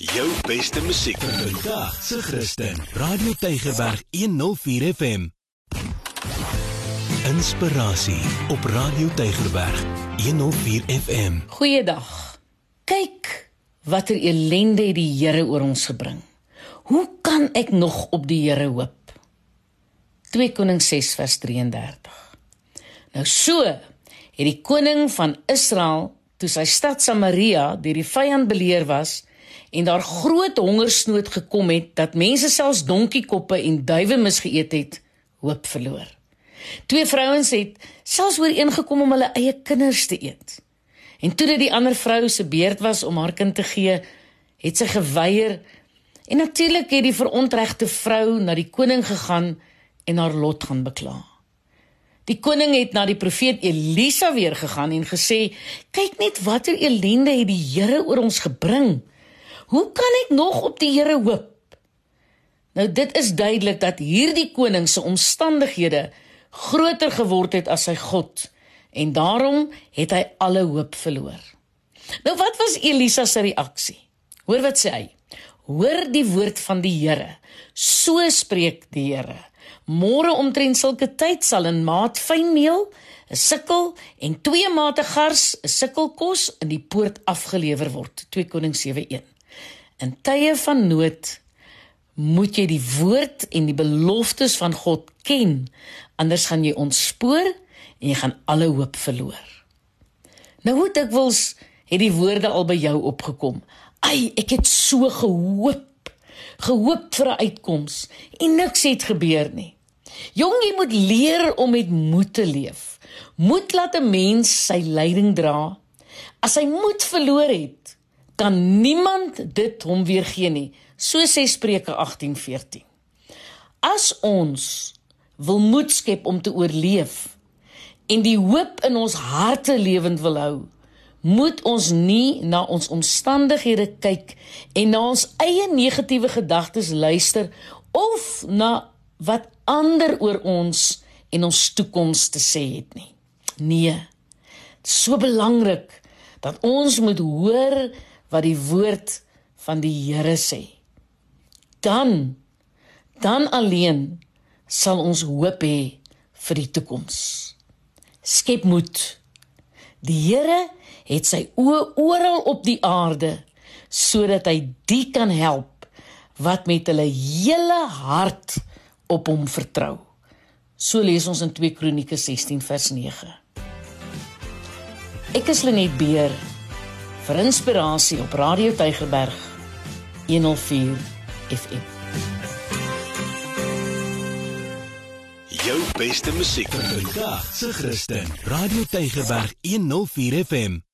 Jou beste musiek vandag se Christen. Radio Tygerberg 104 FM. Inspirasie op Radio Tygerberg 104 FM. Goeiedag. Kyk watter elende het die Here oor ons gebring. Hoe kan ek nog op die Here hoop? 2 Konings 6 vers 33. Nou so het die koning van Israel toe sy stad Samaria deur die vyand beleer was en daar groot hongersnood gekom het dat mense selfs donkiekoppe en duwe misgeëet het, hoop verloor. Twee vrouens het selfs ooreengekom om hulle eie kinders te eet. En toe dit die ander vrou se beurt was om haar kind te gee, het sy geweier en natuurlik het die verontregte vrou na die koning gegaan en haar lot gaan bekla. Die koning het na die profeet Elisa weer gegaan en gesê: "Kyk net watter ellende het die Here oor ons gebring. Hoe kan ek nog op die Here hoop?" Nou dit is duidelik dat hierdie koning se omstandighede groter geword het as sy God en daarom het hy alle hoop verloor. Nou wat was Elisa se reaksie? Hoor wat sê hy? Hoor die woord van die Here. So spreek die Here. Môre omtrent sulke tyd sal 'n maat fynmeel, 'n sikkel en twee mate gars, 'n sikkel kos in die poort afgelewer word. 2 Konings 7:1. In tye van nood moet jy die woord en die beloftes van God ken, anders gaan jy ontspoor en jy gaan alle hoop verloor. Nou hoe dikwels het die woorde al by jou opgekom? Ai, ek het so gehoop, gehoop vir 'n uitkoms en niks het gebeur nie. Jong, jy moet leer om met moed te leef. Moed laat 'n mens sy lyding dra. As hy moed verloor het, kan niemand dit hom weer gee nie. So sê Spreuke 18:14. As ons wil moed skep om te oorleef en die hoop in ons harte lewend wil hou, moet ons nie na ons omstandighede kyk en na ons eie negatiewe gedagtes luister of na wat ander oor ons en ons toekoms te sê het nie. Nee. Dit is so belangrik dat ons moet hoor wat die woord van die Here sê. Dan dan alleen sal ons hoop hê vir die toekoms. Skep moed. Die Here het sy oë oral op die aarde sodat hy die kan help wat met hulle hele hart op hom vertrou. So lees ons in 2 Kronieke 16 vers 9. Ek is Lenet Beer vir inspirasie op Radio Tygerberg 104 FM. Jou beste musiek vandag se Christen. Radio Tygerberg 104 FM.